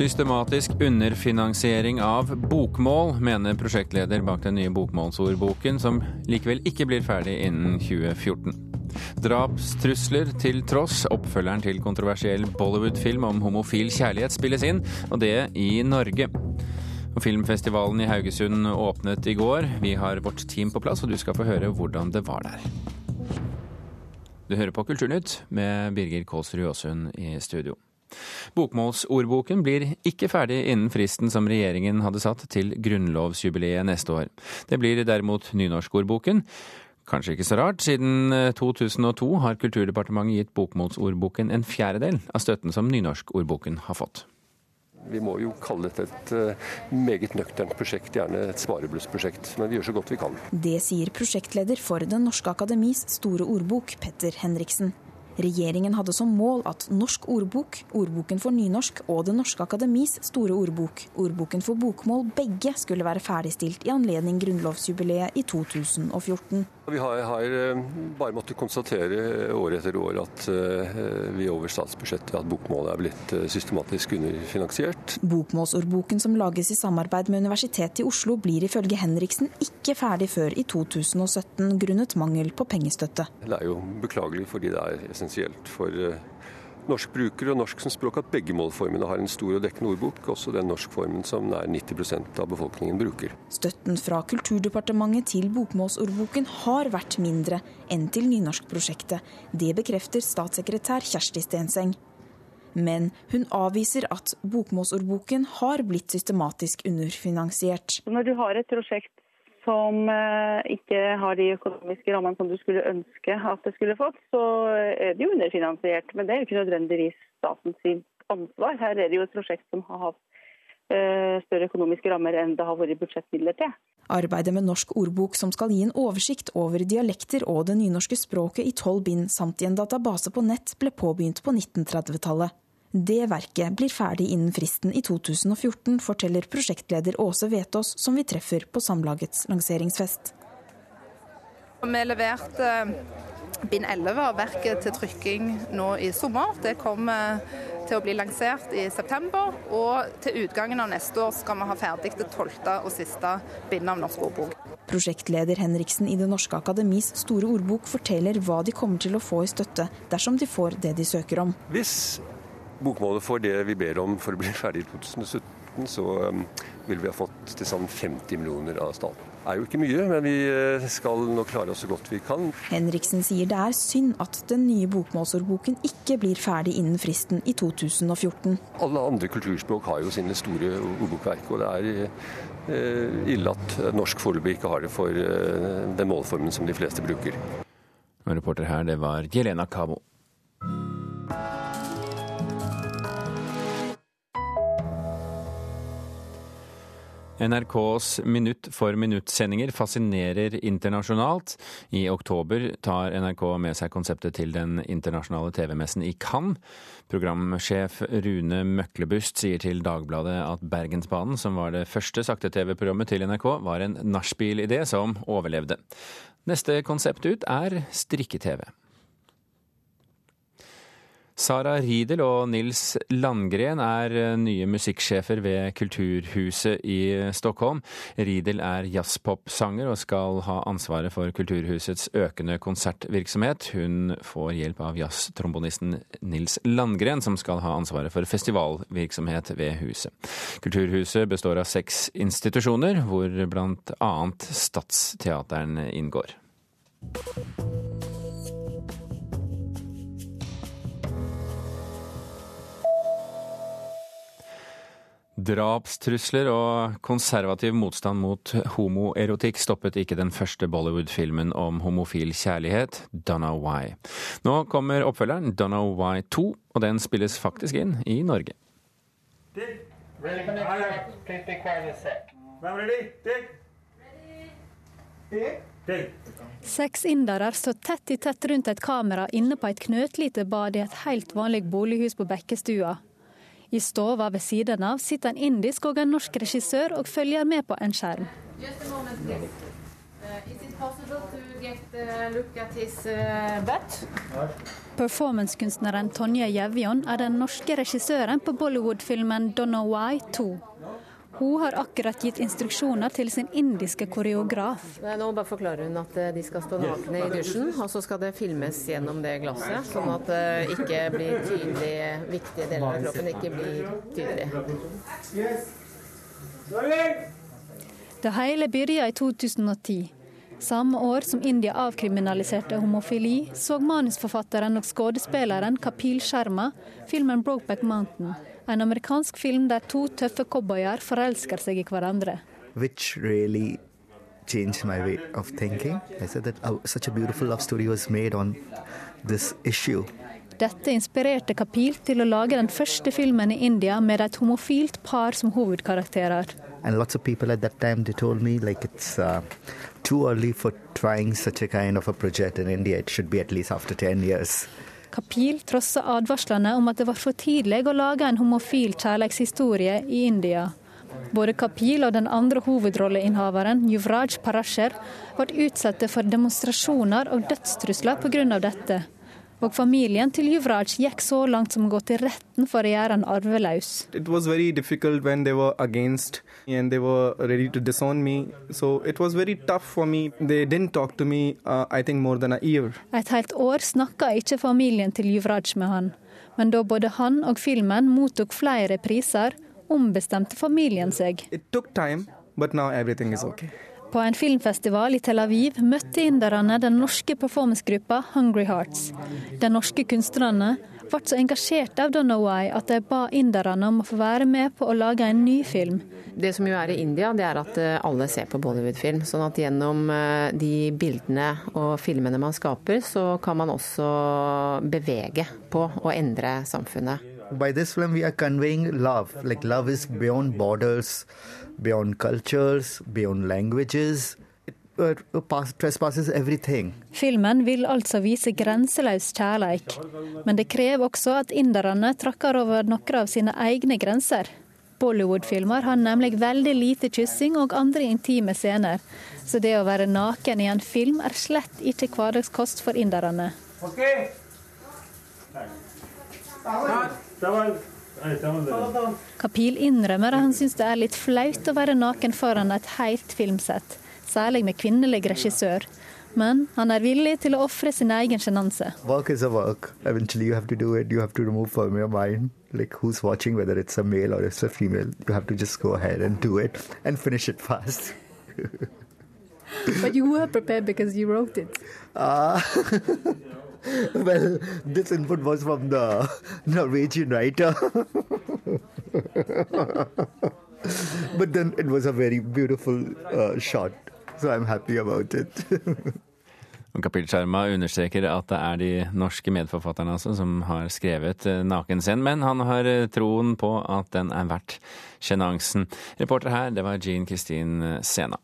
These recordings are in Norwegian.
Systematisk underfinansiering av bokmål, mener prosjektleder bak den nye bokmålsordboken, som likevel ikke blir ferdig innen 2014. Drapstrusler til tross, oppfølgeren til kontroversiell Bollywood-film om homofil kjærlighet spilles inn, og det i Norge. Filmfestivalen i Haugesund åpnet i går. Vi har vårt team på plass, og du skal få høre hvordan det var der. Du hører på Kulturnytt med Birger Kålsrud Aasund i studio. Bokmålsordboken blir ikke ferdig innen fristen som regjeringen hadde satt til grunnlovsjubileet neste år. Det blir derimot nynorskordboken. Kanskje ikke så rart, siden 2002 har Kulturdepartementet gitt bokmålsordboken en fjerdedel av støtten som nynorskordboken har fått. Vi må jo kalle dette et eh, meget nøkternt prosjekt, gjerne et svareblussprosjekt. Men vi gjør så godt vi kan. Det sier prosjektleder for Den norske akademis store ordbok, Petter Henriksen. Regjeringen hadde som mål at Norsk ordbok, Ordboken for nynorsk og Det norske akademis store ordbok, Ordboken for bokmål, begge skulle være ferdigstilt i anledning grunnlovsjubileet i 2014. Vi har, har, eh, bare måttet konstatere år etter år at uh, vi over statsbudsjettet at bokmålet er blitt uh, systematisk underfinansiert. Bokmålsordboken som lages i samarbeid med Universitetet i Oslo blir ifølge Henriksen ikke ferdig før i 2017 grunnet mangel på pengestøtte. Det er jo beklagelig fordi det er essensielt for norsk bruker og norsk som språk at begge målformene har en stor og dekkende ordbok, også den norskformen som nær 90% av befolkningen bruker. Støtten fra Kulturdepartementet til bokmålsordboken har vært mindre enn til nynorskprosjektet. Det bekrefter statssekretær Kjersti Stenseng. Men hun avviser at bokmålsordboken har blitt systematisk underfinansiert. Når du har et prosjekt som eh, ikke har de økonomiske rammene som du skulle ønske at det skulle fått, så er det jo underfinansiert. Men det er jo ikke nødvendigvis statens ansvar. Her er det jo et prosjekt som har hatt eh, større økonomiske rammer enn det har vært budsjettmidler til. Arbeidet med Norsk ordbok, som skal gi en oversikt over dialekter og det nynorske språket i tolv bind, samt i en database på nett, ble påbegynt på 1930-tallet. Det verket blir ferdig innen fristen i 2014, forteller prosjektleder Åse Vetås, som vi treffer på Samlagets lanseringsfest. Vi leverte eh, bind 11 av verket til trykking nå i sommer. Det kommer til å bli lansert i september, og til utgangen av neste år skal vi ha ferdig det tolvte og siste bindet av Norsk ordbok. Prosjektleder Henriksen i Det norske akademis store ordbok forteller hva de kommer til å få i støtte dersom de får det de søker om. Hvis bokmålet får det vi ber om for å bli ferdig i 2017, så um, vil vi ha fått til sammen 50 millioner av staten. Det er jo ikke mye, men vi uh, skal nå klare oss så godt vi kan. Henriksen sier det er synd at den nye bokmålsordboken ikke blir ferdig innen fristen i 2014. Alle andre kulturspråk har jo sine store ordbokverk, og det er uh, ille at norsk foreløpig ikke har det for uh, den målformen som de fleste bruker. Reporter her, det var Jelena Kabo. NRKs minutt for minutt-sendinger fascinerer internasjonalt. I oktober tar NRK med seg konseptet til den internasjonale TV-messen i Cannes. Programsjef Rune Møklebust sier til Dagbladet at Bergensbanen, som var det første sakte-TV-programmet til NRK, var en nachspiel-idé som overlevde. Neste konsept ut er strikke-TV. Sara Riedel og Nils Landgren er eh, nye musikksjefer ved Kulturhuset i Stockholm. Riedel er jazzpopsanger og skal ha ansvaret for Kulturhusets økende konsertvirksomhet. Hun får hjelp av jazztrombonisten Nils Landgren, som skal ha ansvaret for festivalvirksomhet ved huset. Kulturhuset består av seks institusjoner, hvor annet Stadsteateren inngår. Drapstrusler og konservativ motstand mot homoerotikk stoppet ikke den første Bollywood-filmen om homofil kjærlighet, Donna Why. Nå kommer oppfølgeren, Donna Why 2, og den spilles faktisk inn i Norge. Seks indere står tett i tett rundt et kamera inne på et knøttlite bad i et helt vanlig bolighus på Bekkestua. I stova ved siden av sitter en indisk og en norsk regissør og følger med på en skjerm. Uh, Performancekunstneren Tonje Jevjon er den norske regissøren på Bollywood-filmen 'Don't Know Why 2'. Hun har akkurat gitt instruksjoner til sin indiske koreograf. Nå bare forklarer hun at eh, de skal stå nakne i dusjen, og så skal det filmes gjennom det glasset, sånn at det ikke blir tydelig viktige deler av kroppen ikke blir tydelig. Det hele begynte i 2010. Samme år som India avkriminaliserte homofili, så manusforfatteren og skuespilleren Kapil Sharma filmen 'Brokeback Mountain'. En amerikansk film der to tøffe cowboyer forelsker seg i hverandre. Which really changed my way of thinking. I said that oh, such a beautiful love story was made on this issue. Dette inspirerte Kapil til å lage den første filmen i India med et homofilt par som hovedkarakterer. And lots of people at that time they told me like it's uh, too early for trying such a kind of a project in India. It should be at least after 10 years. Kapil trosser advarslene om at det var for tidlig å lage en homofil kjærlighetshistorie i India. Både Kapil og den andre hovedrolleinnehaveren, Yuvraj Parasher, ble utsatt for demonstrasjoner og dødstrusler pga. dette. Og familien til Juvraj gikk så langt som å gå til retten for å gjøre han arveløs. It was very difficult when they were against and they were ready to disown me. So it was very tough for me. They didn't talk to me, uh, I think, more than a year. Et helt år snakka ikke familien til Juvraj med han. Men da både han og filmen mottok flere priser, ombestemte familien seg. It took time, but now everything is okay. På en filmfestival i Tel Aviv møtte inderne den norske performancegruppa Hungry Hearts. De norske kunstnerne ble så engasjert av Donaway at de ba inderne om å få være med på å lage en ny film. Det som jo er i India, det er at eh, alle ser på Bollywood-film. Sånn at gjennom eh, de bildene og filmene man skaper, så kan man også bevege på å endre samfunnet. By this film we are conveying love. Like love is beyond borders. Beyond cultures, beyond languages. It trespasses everything. Filmen vil altså vise grenseløs kjærleik, men det krever også at inderne trakker over noen av sine egne grenser. Bollywood-filmer har nemlig veldig lite kyssing og andre intime scener, så det å være naken i en film er slett ikke hverdagskost for inderne. Okay. Kapil innrømmer at han syns det er litt flaut å være naken foran et helt filmsett, særlig med kvinnelig regissør. Men han er villig til å ofre sin egen sjenanse. Work is a work. Eventually you have to do it. You have to remove from your mind like who's watching, whether it's a male or it's a female. You have to just go ahead and do it and finish it fast. but you were prepared because you wrote it. Uh, well, this input was from the Norwegian writer. but then it was a very beautiful uh, shot, so I'm happy about it. Kapil understreker at det er de norske medforfatterne altså, som har skrevet eh, nakenscenen, men han har eh, troen på at den er verdt sjenansen. Reporter her, det var Jean Kristin Sena.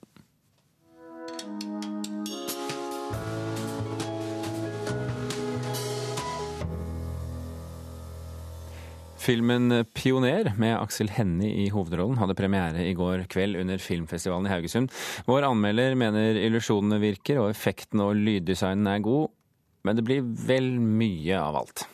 Filmen 'Pioner' med Aksel Hennie i hovedrollen hadde premiere i går kveld under filmfestivalen i Haugesund. Vår anmelder mener illusjonene virker og effekten og lyddesignen er god, men det blir vel mye av alt.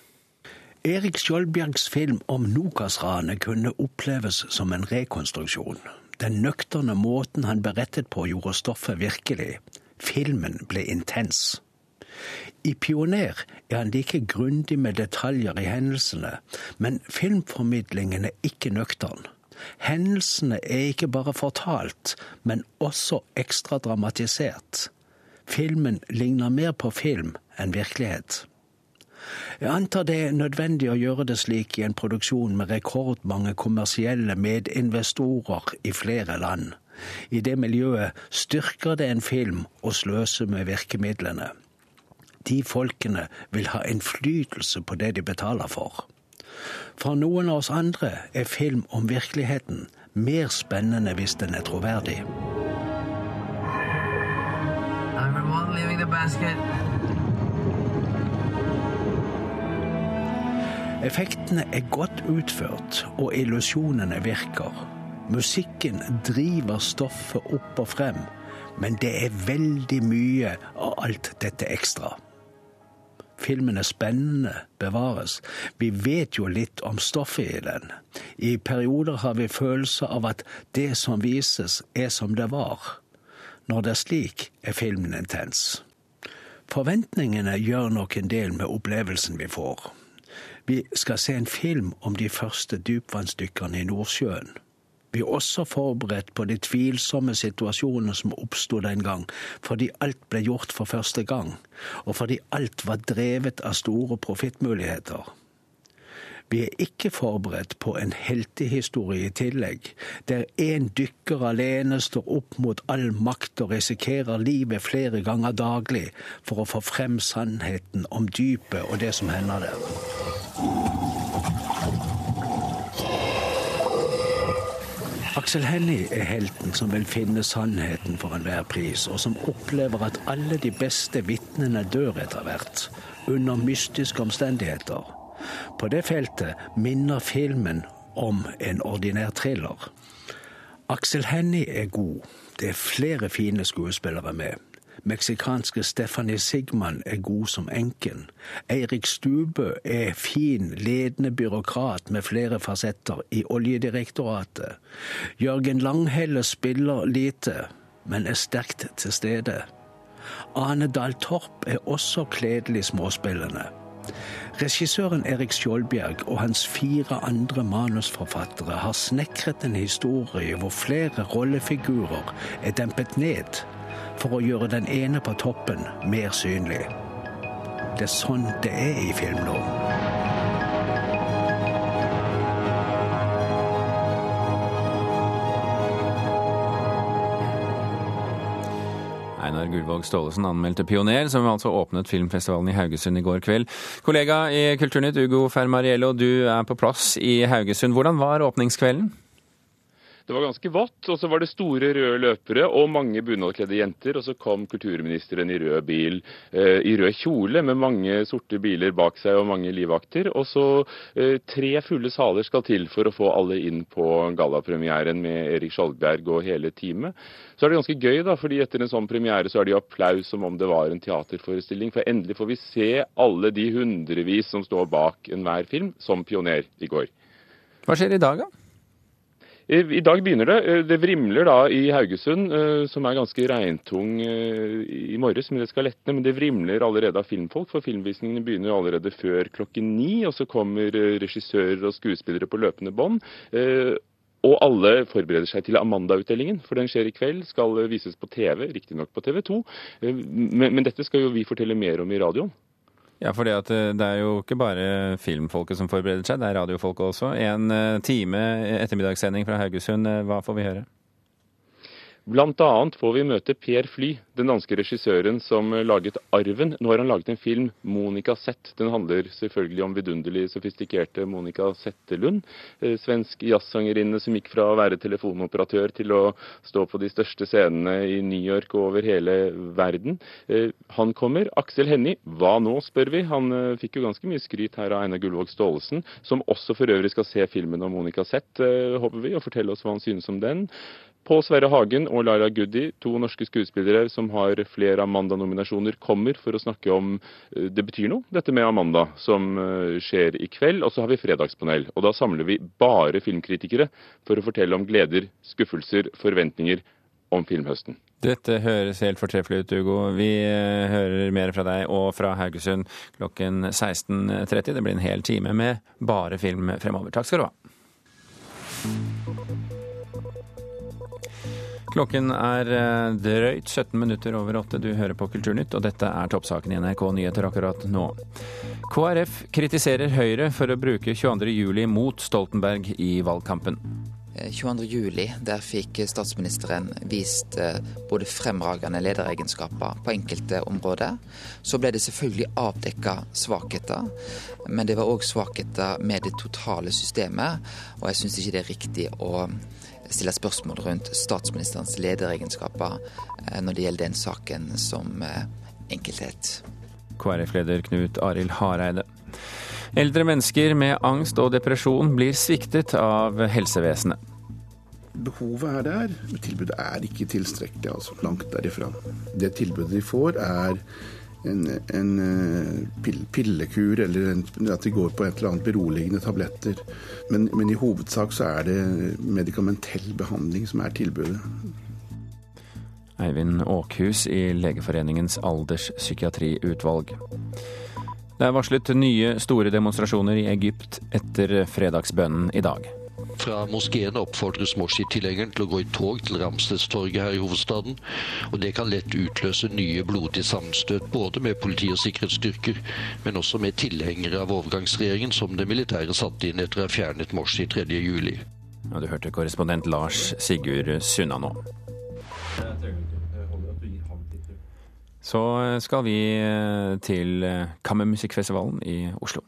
Erik Skjoldbjergs film om Nokas-ranet kunne oppleves som en rekonstruksjon. Den nøkterne måten han berettet på, gjorde stoffet virkelig. Filmen ble intens. I Pioner er han like grundig med detaljer i hendelsene, men filmformidlingen er ikke nøktern. Hendelsene er ikke bare fortalt, men også ekstra dramatisert. Filmen ligner mer på film enn virkelighet. Jeg antar det er nødvendig å gjøre det slik i en produksjon med rekordmange kommersielle medinvestorer i flere land. I det miljøet styrker det en film å sløse med virkemidlene de folkene vil ha innflytelse på det de betaler for. For noen av oss andre er film om virkeligheten mer spennende hvis den er troverdig. Effektene er godt utført, og illusjonene virker. Musikken driver stoffet opp og frem Men det er veldig mye av alt dette ekstra. Filmen er spennende, bevares. Vi vet jo litt om stoffet i den. I perioder har vi følelse av at det som vises, er som det var. Når det er slik, er filmen intens. Forventningene gjør nok en del med opplevelsen vi får. Vi skal se en film om de første dypvannsdykkerne i Nordsjøen. Vi er også forberedt på de tvilsomme situasjonene som oppsto den gang, fordi alt ble gjort for første gang, og fordi alt var drevet av store profittmuligheter. Vi er ikke forberedt på en heltehistorie i tillegg, der én dykker alene står opp mot all makt og risikerer livet flere ganger daglig for å få frem sannheten om dypet og det som hender der. Aksel Hennie er helten som vil finne sannheten for enhver pris, og som opplever at alle de beste vitnene dør etter hvert, under mystiske omstendigheter. På det feltet minner filmen om en ordinær thriller. Aksel Hennie er god. Det er flere fine skuespillere med. Meksikanske Stephanie Sigman er god som enken. Eirik Stubø er fin, ledende byråkrat med flere fasetter i Oljedirektoratet. Jørgen Langhelle spiller lite, men er sterkt til stede. Ane Dahl Torp er også kledelig småspillende. Regissøren Erik Skjoldbjerg og hans fire andre manusforfattere har snekret en historie hvor flere rollefigurer er dempet ned for å gjøre den ene på toppen mer synlig. Det er sånn det er i film nå. Einar Gullvåg Staalesen anmeldte 'Pioner', som altså åpnet filmfestivalen i Haugesund i går kveld. Kollega i Kulturnytt, Ugo Fermariello, du er på plass i Haugesund. Hvordan var åpningskvelden? Det var ganske vått, og så var det store røde løpere og mange bunadkledde jenter. Og så kom kulturministeren i rød bil, eh, i rød kjole med mange sorte biler bak seg og mange livvakter. Og så eh, tre fulle saler skal til for å få alle inn på gallapremieren med Erik Skjoldberg og hele teamet. Så er det ganske gøy, da, fordi etter en sånn premiere så er det jo applaus som om det var en teaterforestilling. For endelig får vi se alle de hundrevis som står bak enhver film, som pioner i går. Hva skjer i dag, da? I dag begynner det. Eh, det vrimler da i Haugesund, eh, som er ganske regntung eh, i morges, men det skal letne. Men det vrimler allerede av filmfolk, for filmvisningene begynner allerede før klokken ni. Og så kommer regissører og skuespillere på løpende bånd. Og alle forbereder seg til Amanda-utdelingen, for den skjer i kveld. Skal vises på TV, riktignok på TV 2. Men, men dette skal jo vi fortelle mer om i radioen. Ja, for det er jo ikke bare filmfolket som forbereder seg, det er radiofolket også. En eh, time ettermiddagssending fra Haugesund, eh, hva får vi høre? Annet får vi møte Per Fly, den danske regissøren som laget 'Arven'. Nå har han laget en film, 'Monica Zett'. Den handler selvfølgelig om vidunderlig sofistikerte Monica Zetterlund. Eh, svensk jazzsangerinne som gikk fra å være telefonoperatør til å stå på de største scenene i New York og over hele verden. Eh, han kommer. Aksel Hennie, hva nå, spør vi. Han eh, fikk jo ganske mye skryt her av Einar Gullvåg Staalesen, som også for øvrig skal se filmen om Monica Zett, håper vi, og fortelle oss hva han synes om den. Pål Sverre Hagen og Laila Goody, to norske skuespillere som har flere Amanda-nominasjoner, kommer for å snakke om eh, det betyr noe, dette med Amanda, som eh, skjer i kveld. Og så har vi Fredagspanel. Og da samler vi bare filmkritikere for å fortelle om gleder, skuffelser, forventninger om filmhøsten. Dette høres helt fortreffelig ut, Ugo. Vi eh, hører mer fra deg og fra Haugesund klokken 16.30. Det blir en hel time med bare film fremover. Takk skal du ha. Klokken er eh, drøyt 17 minutter over åtte. Du hører på Kulturnytt, og dette er toppsaken i NRK Nyheter akkurat nå. KrF kritiserer Høyre for å bruke 22.07 mot Stoltenberg i valgkampen. 22.07, eh, der fikk statsministeren vist eh, både fremragende lederegenskaper på enkelte områder. Så ble det selvfølgelig avdekka svakheter, men det var òg svakheter med det totale systemet. Og jeg syns ikke det er riktig å stille spørsmål rundt statsministerens lederegenskaper eh, når det gjelder den saken som eh, enkelthet. KrF-leder Knut Arild Hareide. Eldre mennesker med angst og depresjon blir sviktet av helsevesenet. behovet er der, men tilbudet er ikke tilstrekkelig. altså Langt derifra. Det tilbudet de får, er en, en eh, pillekur, eller en, at de går på et eller annet beroligende tabletter. Men, men i hovedsak så er det medikamentell behandling som er tilbudet. Eivind Åkhus i Legeforeningens alderspsykiatriutvalg. Det er varslet nye store demonstrasjoner i Egypt etter fredagsbønnen i dag. Fra moskeen oppfordres Morsi-tilhengeren til å gå i tog til Ramstedstorget her i hovedstaden. Og det kan lett utløse nye blodige sammenstøt, både med politi og sikkerhetsstyrker, men også med tilhengere av overgangsregjeringen som det militære satte inn etter å ha fjernet Morsi 3.7. Og du hørte korrespondent Lars Sigurd Sunna nå. Så skal vi til Kammermusikkfestivalen i Oslo.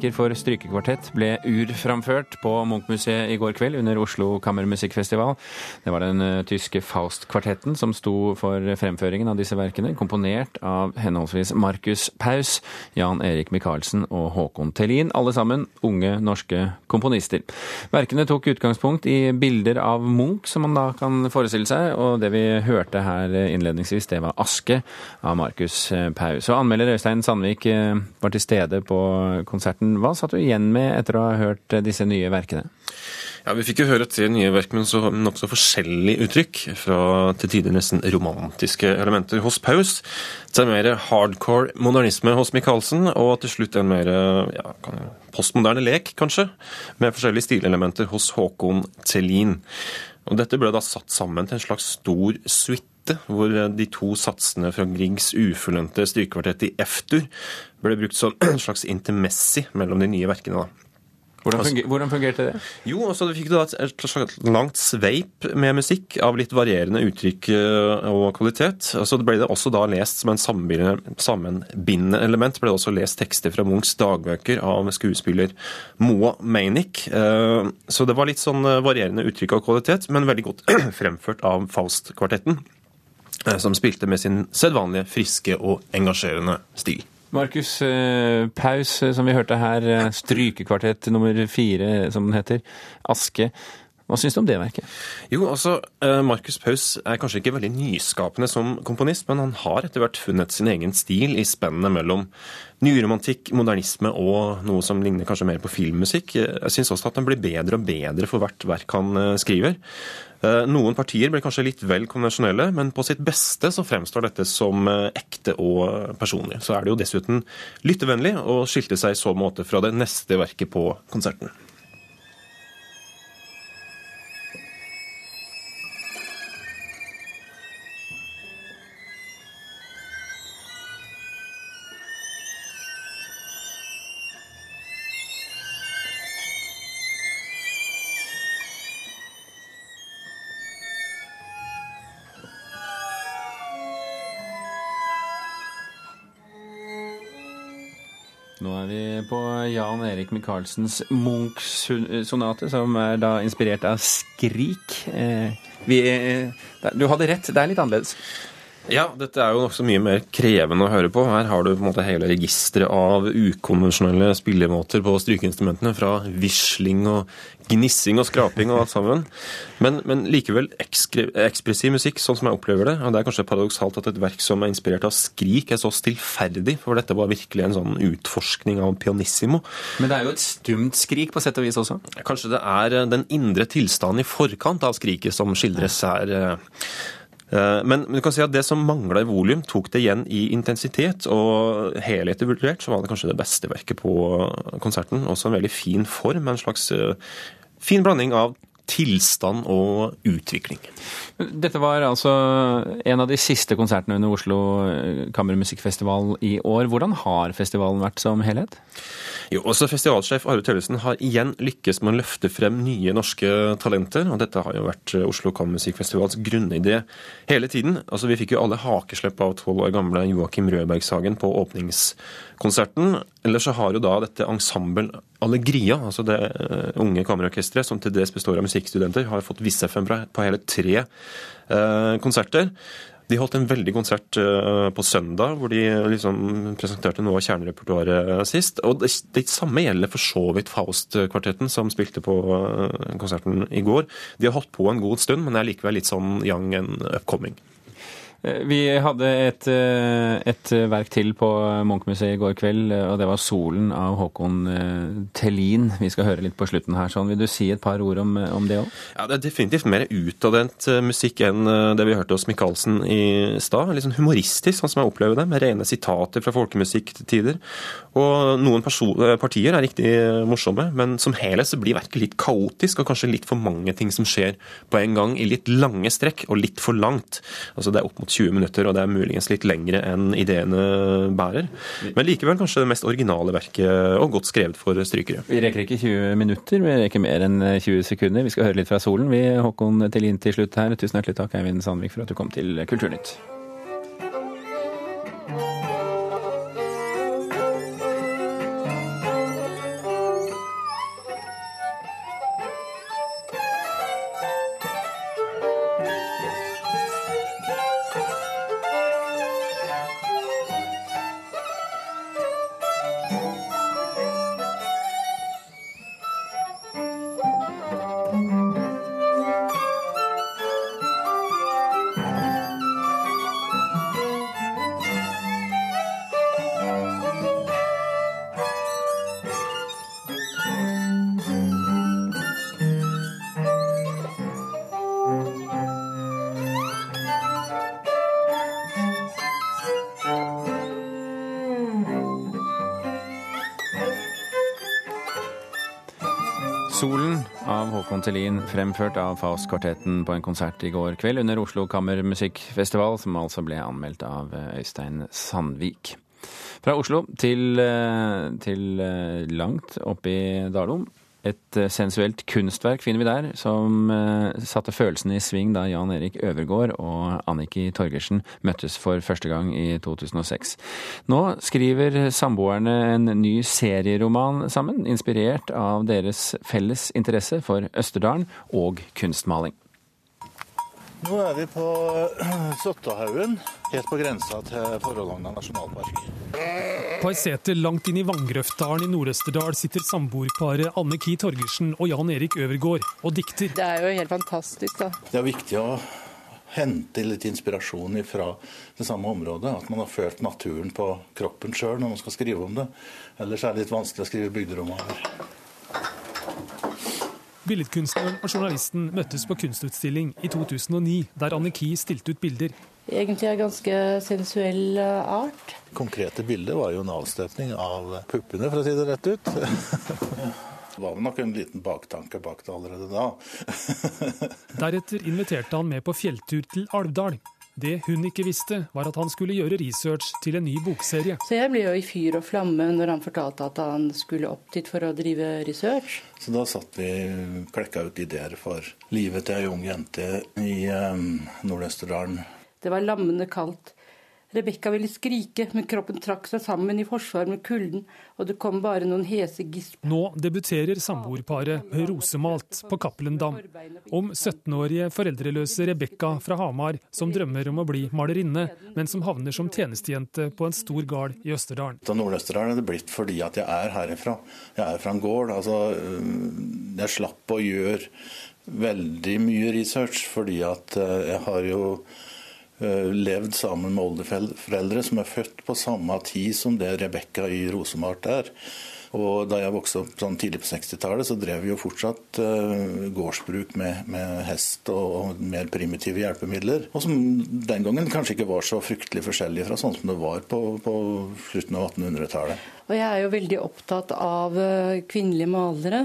Verker for strykekvartett ble urframført på Munchmuseet i går kveld under Oslo Kammermusikkfestival. Det var den eh, tyske Faust-kvartetten som sto for fremføringen av disse verkene, komponert av henholdsvis Markus Paus, Jan Erik Michaelsen og Håkon Tellin, alle sammen unge norske komponister. Verkene tok utgangspunkt i bilder av Munch, som man da kan forestille seg, og det vi hørte her innledningsvis, det var 'Aske' av Markus Paus. Og anmelder Øystein Sandvik eh, var til stede på konserten. Hva satt du igjen med etter å ha hørt disse nye verkene? Ja, Vi fikk jo høre tre nye verk med nokså forskjellige uttrykk. Fra til tider nesten romantiske elementer hos Paus, til en mer hardcore modernisme hos Michaelsen, og til slutt en mer ja, postmoderne lek, kanskje, med forskjellige stilelementer hos Håkon Tellin. Og Dette ble da satt sammen til en slags stor suite hvor de to satsene fra Griegs ufullendte strykekvartett i F-dur ble brukt som en slags intermessi mellom de nye verkene. da. Hvordan, funger, hvordan, fungerte det? Jo, altså Du fikk da et slags langt sveip med musikk av litt varierende uttrykk eh, og kvalitet. Altså det ble det også da lest som en sammenbindende element. ble det også lest tekster fra Munchs dagbøker av skuespiller Moa Meinick. Eh, så det var litt sånn eh, varierende uttrykk og kvalitet, men veldig godt fremført av Faust-kvartetten. Eh, som spilte med sin sedvanlige friske og engasjerende stil. Markus eh, Paus, eh, som vi hørte her, strykekvartett nummer fire, som den heter. Aske. Hva syns du om det verket? Jo, altså, Markus Paus er kanskje ikke veldig nyskapende som komponist, men han har etter hvert funnet sin egen stil i spennene mellom nyromantikk, modernisme og noe som ligner kanskje mer på filmmusikk. Jeg syns også at han blir bedre og bedre for hvert verk han skriver. Eh, noen partier ble kanskje litt vel konvensjonelle, men på sitt beste så fremstår dette som eh, ekte og personlig. Så er det jo dessuten lyttevennlig og skilte seg i så måte fra det neste verket på konserten. Jan Erik Michaelsens Munch-sonate, som er da inspirert av Skrik. Eh, vi, du hadde rett, det er litt annerledes. Ja, dette er jo nokså mye mer krevende å høre på. Her har du på en måte hele registeret av ukonvensjonelle spillemåter på strykeinstrumentene. Fra visling og gnissing og skraping og alt sammen. Men, men likevel ekspressiv musikk, sånn som jeg opplever det. Og det er kanskje paradoksalt at et verk som er inspirert av Skrik, er så stillferdig. For dette var virkelig en sånn utforskning av pianissimo. Men det er jo et stumt skrik på sett og vis også? Kanskje det er den indre tilstanden i forkant av skriket som skildres her. Eh, men du kan si at det som mangla i volum, tok det igjen i intensitet. Og helhetlig vurdert så var det kanskje det beste verket på konserten. Også en veldig fin form, en slags eh, fin blanding av tilstand og utvikling. Dette var altså en av de siste konsertene under Oslo Kammermusikkfestival i år. Hvordan har festivalen vært som helhet? Jo, også Festivalsjef Are Tøllesen har igjen lykkes med å løfte frem nye norske talenter. og Dette har jo vært Oslo Kammermusikkfestivals grunnidé hele tiden. Altså, Vi fikk jo alle hakeslepp av tolv år gamle Joakim Rødbergshagen på åpningskonserten. Ellers så har jo da dette ensemble Allegria, altså det eh, unge kammerorkesteret som til dels består av musikkstudenter, har fått VIS-FM på hele tre eh, konserter. De holdt en veldig konsert eh, på søndag, hvor de liksom presenterte noe av kjernerepertoaret sist. Og det, det samme gjelder for så vidt Faust-kvartetten, som spilte på konserten i går. De har holdt på en god stund, men er likevel litt sånn young and upcoming. Eh, vi hadde et, eh, et, verk til på Munchmuseet i går kveld, og det var 'Solen' av Håkon eh, Tellin. Vi skal høre litt på slutten her. sånn. Vil du si et par ord om, om det òg? Ja, Det er definitivt mer utadvendt musikk enn det vi hørte hos Michaelsen i stad. Litt sånn humoristisk, sånn som jeg opplever det, med rene sitater fra folkemusikk. Og noen partier er riktig morsomme, men som helhet så blir verket litt kaotisk, og kanskje litt for mange ting som skjer på en gang, i litt lange strekk, og litt for langt. Altså det er opp mot 20 minutter, og det er muligens litt lengre enn ideene bærer. Men likevel kanskje det mest originale verket, og godt skrevet for strykere. Vi rekker ikke 20 minutter, vi rekker mer enn 20 sekunder. Vi skal høre litt fra solen, vi, Håkon Tellin til slutt her. Tusen hjertelig takk, Eivind Sandvik, for at du kom til Kulturnytt. Montelin, fremført av Faust-kvartetten på en konsert i går kveld under Oslo Kammermusikkfestival, som altså ble anmeldt av eh, Øystein Sandvik. Fra Oslo til, eh, til eh, langt oppe i Dalom. Et eh, sensuelt kunstverk finner vi der, som uh, satte følelsene i sving da Jan Erik Øvergård og Anniki Torgersen møttes for første gang i 2006. Nå skriver samboerne en ny serieroman sammen, inspirert av deres felles interesse for Østerdalen og kunstmaling. Nå er vi på Sottahaugen, helt på grensa til Forhålagna nasjonalpark. På ei seter langt inn i Vanngrøftdalen i Nord-Østerdal sitter samboerparet Anne Ki Torgersen og Jan Erik Øvergård og dikter. Det er jo helt fantastisk, da. Det er viktig å hente litt inspirasjon fra det samme området. At man har følt naturen på kroppen sjøl når man skal skrive om det. Ellers er det litt vanskelig å skrive bygderomaner. Billedkunstneren og journalisten møttes på kunstutstilling i 2009, der Anne stilte ut bilder. Egentlig av ganske sensuell eh, art. Konkrete bilder var jo en avstøpning av puppene, for å si det rett ut. Det var nok en liten baktanke bak det allerede da. Deretter inviterte han med på fjelltur til Alvdal, det hun ikke visste, var at han skulle gjøre research til en ny bokserie. Så jeg ble jo i fyr og flamme når han fortalte at han skulle opp dit for å drive research. Så da satt vi klekka ut ideer for livet til ei ung jente i um, Nord-Østerdalen. Det var lammende kaldt. Rebekka ville skrike, men kroppen trakk seg sammen i forsvar med kulden, og det kom bare noen hese gisp. Nå debuterer samboerparet Rosemalt på Cappelen Dam. Om 17-årige foreldreløse Rebekka fra Hamar som drømmer om å bli malerinne, men som havner som tjenestejente på en stor gard i Østerdalen. Nord-Østerdalen er det blitt fordi at jeg er herifra. Jeg er fra en gård. Altså, jeg slapp å gjøre veldig mye research, fordi at eh, jeg har jo levd sammen med oldeforeldre som er født på samme tid som det Rebekka i Rosemart er. Og Da jeg vokste opp sånn tidlig på 60-tallet, så drev vi jo fortsatt uh, gårdsbruk med, med hest og, og, mer primitive hjelpemidler. Og som den gangen kanskje ikke var så fryktelig forskjellig fra sånn som det var på, på slutten av 1800-tallet. Og Jeg er jo veldig opptatt av eh, kvinnelige malere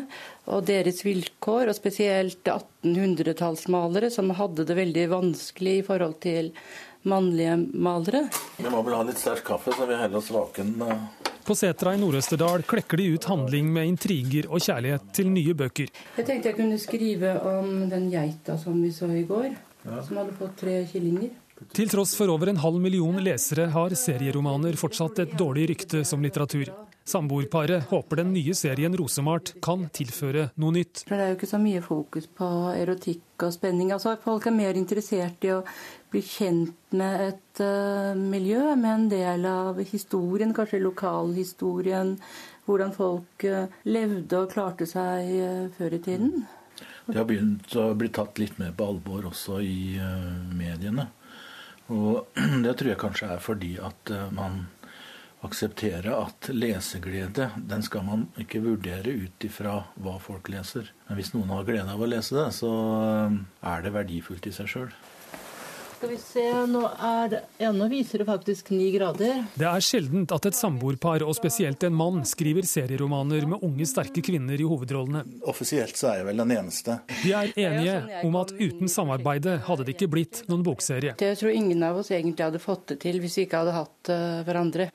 og deres vilkår, og spesielt 1800-tallsmalere, som hadde det veldig vanskelig i forhold til mannlige malere. Vi må vel ha litt sterk kaffe, så vi holder oss vaken. På setra i Nord-Østerdal klekker de ut handling med intriger og kjærlighet til nye bøker. Jeg tenkte jeg kunne skrive om den geita som vi så i går, ja. som hadde fått tre killinger. Til tross for over en halv million lesere har serieromaner fortsatt et dårlig rykte som litteratur. Samboerparet håper den nye serien 'Rosemart' kan tilføre noe nytt. Det er jo ikke så mye fokus på erotikk og spenning. Altså, folk er mer interessert i å bli kjent med et uh, miljø, med en del av historien, kanskje lokalhistorien. Hvordan folk uh, levde og klarte seg uh, før i tiden. Det har begynt å bli tatt litt mer på alvor også i mediene. Og det tror jeg kanskje er fordi at man aksepterer at leseglede den skal man ikke vurdere ut ifra hva folk leser. Men hvis noen har glede av å lese det, så eh, er det verdifullt i seg sjøl. Skal vi se, nå, det, ja, nå viser det faktisk ni grader. Det er sjeldent at et samboerpar, og spesielt en mann, skriver serieromaner med unge, sterke kvinner i hovedrollene. Offisielt så er jeg vel den eneste. De er enige om at uten samarbeidet hadde det ikke blitt noen bokserie. Jeg tror ingen av oss egentlig hadde fått det til hvis vi ikke hadde hatt uh, hverandre.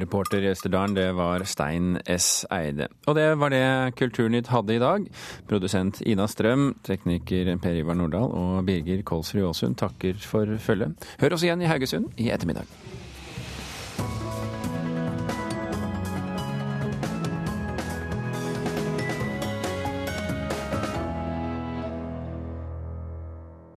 Reporter i Østerdalen, det var Stein S. Eide. Og det var det Kulturnytt hadde i dag. Produsent Ina Strøm, tekniker Per Ivar Nordahl og Birger Kolsrud Aasund takker for følget. Hør oss igjen i Haugesund i ettermiddag.